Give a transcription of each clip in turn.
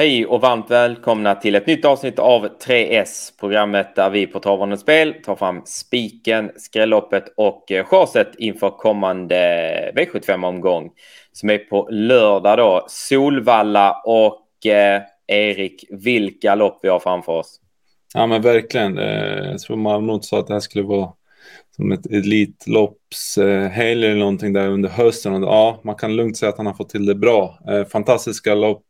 Hej och varmt välkomna till ett nytt avsnitt av 3S, programmet där vi på Travande Spel tar fram spiken, skrälloppet och eh, chaset inför kommande V75-omgång som är på lördag då. Solvalla och eh, Erik, vilka lopp vi har framför oss. Ja men verkligen. Eh, jag tror Malmö sa att det här skulle vara som ett Elitloppshelg eh, eller någonting där under hösten. Ja, man kan lugnt säga att han har fått till det bra. Fantastiska lopp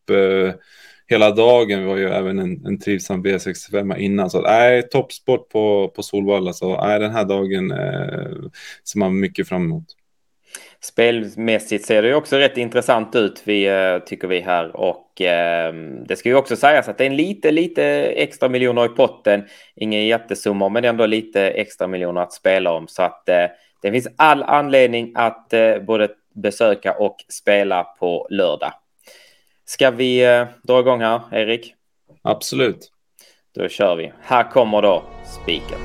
hela dagen. Vi var ju även en, en trivsam V65 innan. Så nej, toppsport på, på Solvalla. Så nej, den här dagen eh, ser man mycket fram emot. Spelmässigt ser det ju också rätt intressant ut, vi, eh, tycker vi här. Och eh, det ska ju också sägas att det är en lite, lite extra miljoner i potten. Ingen jättesumma, men ändå lite extra miljoner att spela om. Så att eh, det finns all anledning att eh, både besöka och spela på lördag. Ska vi eh, dra igång här, Erik? Absolut. Då kör vi. Här kommer då spiken.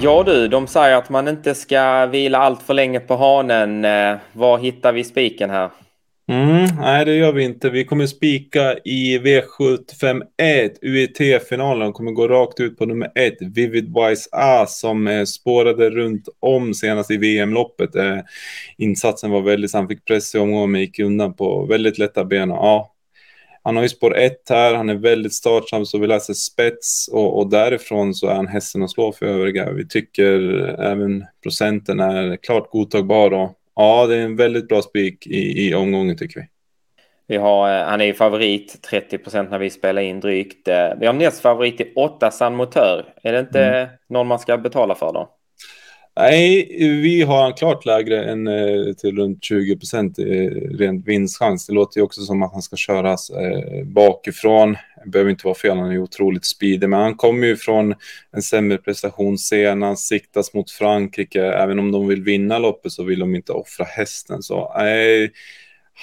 Ja du, de säger att man inte ska vila allt för länge på hanen. Eh, var hittar vi spiken här? Mm, nej, det gör vi inte. Vi kommer spika i V751 UET-finalen. kommer gå rakt ut på nummer ett, Vivid Wise A, som eh, spårade runt om senast i VM-loppet. Eh, insatsen var väldigt, han fick press i omgången men gick undan på väldigt lätta ben. Ja, han har ju spår ett här, han är väldigt startsam så vi läser spets och, och därifrån så är han hästen att slå för övriga. Vi tycker även procenten är klart godtagbar och Ja, det är en väldigt bra spik i, i omgången tycker vi. Vi har, eh, han är ju favorit 30 procent när vi spelar in drygt. Eh, vi har näst favorit i 8 San Motör. Är det inte mm. någon man ska betala för då? Nej, vi har en klart lägre än eh, till runt 20 procent rent vinstchans. Det låter ju också som att han ska köras bakifrån. Det behöver inte vara fel, han är otroligt speedig, men han kommer ju från en sämre prestation senast, siktas mot Frankrike. Även om de vill vinna loppet så vill de inte offra hästen. Så nej,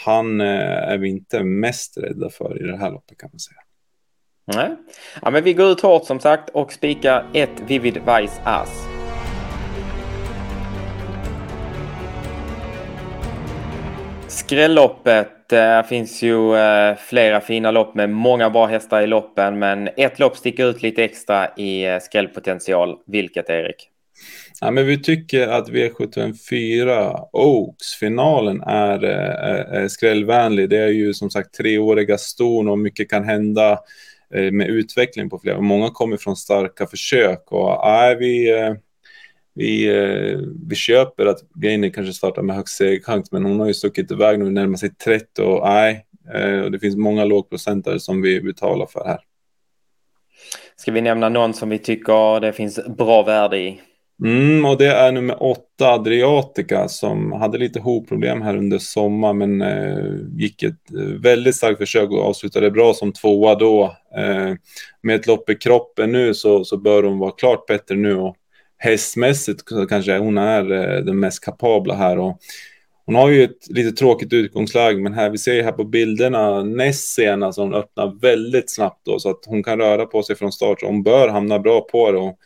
han eh, är vi inte mest rädda för i det här loppet kan man säga. Nej, ja, men vi går ut hårt som sagt och spikar ett Vivid Vice Ass. Skrälloppet. Det eh, finns ju eh, flera fina lopp med många bra hästar i loppen, men ett lopp sticker ut lite extra i eh, skrällpotential. Vilket, Erik? Ja, men vi tycker att V754 Oaks-finalen är, är, är skrällvänlig. Det är ju som sagt treåriga ston och mycket kan hända med utveckling på flera. Många kommer från starka försök och är vi vi, eh, vi köper att Gainer kanske startar med högst segerchans, men hon har ju stuckit iväg nu närmar sig 30 och nej, eh, och det finns många lågprocentare som vi betalar för här. Ska vi nämna någon som vi tycker det finns bra värde i? Mm, och det är nummer åtta, Adriatica, som hade lite hovproblem här under sommaren, men eh, gick ett eh, väldigt starkt försök och avslutade bra som tvåa då. Eh, med ett lopp i kroppen nu så, så bör hon vara klart bättre nu och hästmässigt kanske hon är eh, den mest kapabla här. Och hon har ju ett lite tråkigt utgångsläge, men här vi ser här på bilderna näst senast alltså hon öppnar väldigt snabbt då, så att hon kan röra på sig från start. Hon bör hamna bra på det. Och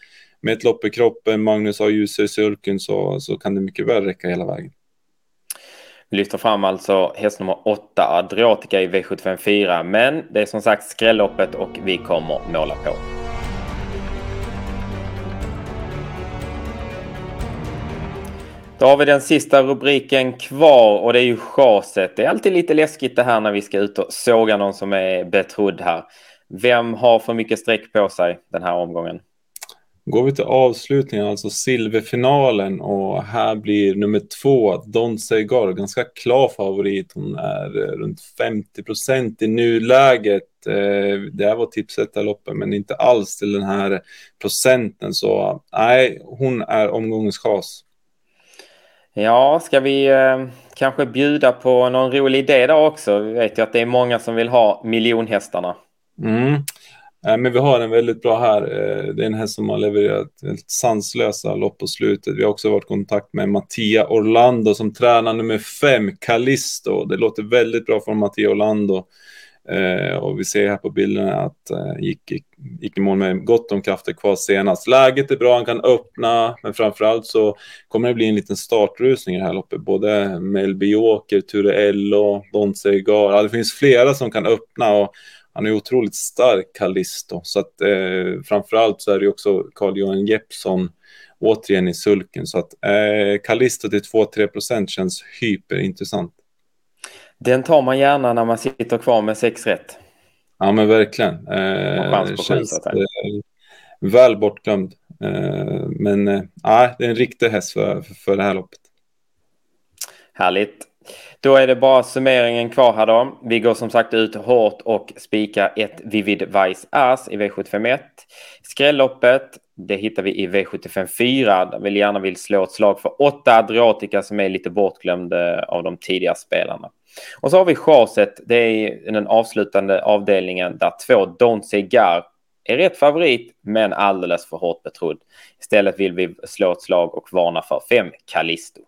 med ett lopp i kroppen, Magnus har ljuset i sulken, så, så kan det mycket väl räcka hela vägen. Vi lyfter fram alltså häst nummer 8, Adriatica i V754, men det är som sagt skrälloppet och vi kommer måla på. Då har vi den sista rubriken kvar och det är ju chaset. Det är alltid lite läskigt det här när vi ska ut och såga någon som är betrodd här. Vem har för mycket streck på sig den här omgången? Går vi till avslutningen, alltså silverfinalen och här blir nummer två, Don Segar, ganska klar favorit. Hon är eh, runt 50 procent i nuläget. Eh, det här var loppet, men inte alls till den här procenten. Så nej, hon är omgångens chas. Ja, ska vi eh, kanske bjuda på någon rolig idé där också? Vi vet ju att det är många som vill ha miljonhästarna. Mm. Eh, men vi har en väldigt bra här. Eh, det är en häst som har levererat helt sanslösa lopp på slutet. Vi har också varit i kontakt med Mattia Orlando som tränar nummer fem, Callisto. Det låter väldigt bra från Mattia Orlando. Eh, och vi ser här på bilderna att eh, gick, gick i mål med gott om krafter kvar senast. Läget är bra, han kan öppna, men framförallt så kommer det bli en liten startrusning i det här loppet. Både Melby Åker, Ture Ello, Don Segar. Ja, det finns flera som kan öppna och han är otroligt stark, Callisto. Så att eh, framförallt så är det också Carl-Johan Jeppsson återigen i sulken. Så att eh, Callisto till 2-3 procent känns hyperintressant. Den tar man gärna när man sitter kvar med sex rätt. Ja, men verkligen. Eh, känns eh, väl bortglömd. Eh, men eh, det är en riktig häst för, för, för det här loppet. Härligt. Då är det bara summeringen kvar här då. Vi går som sagt ut hårt och spikar ett Vivid Vice As i V751. Skrälloppet, det hittar vi i V75 4 där vi gärna vill slå ett slag för åtta Adriatica som är lite bortglömda eh, av de tidiga spelarna. Och så har vi chaset, det är den avslutande avdelningen där två Don Cigar är rätt favorit men alldeles för hårt betrodd. Istället vill vi slå ett slag och varna för fem Callisto.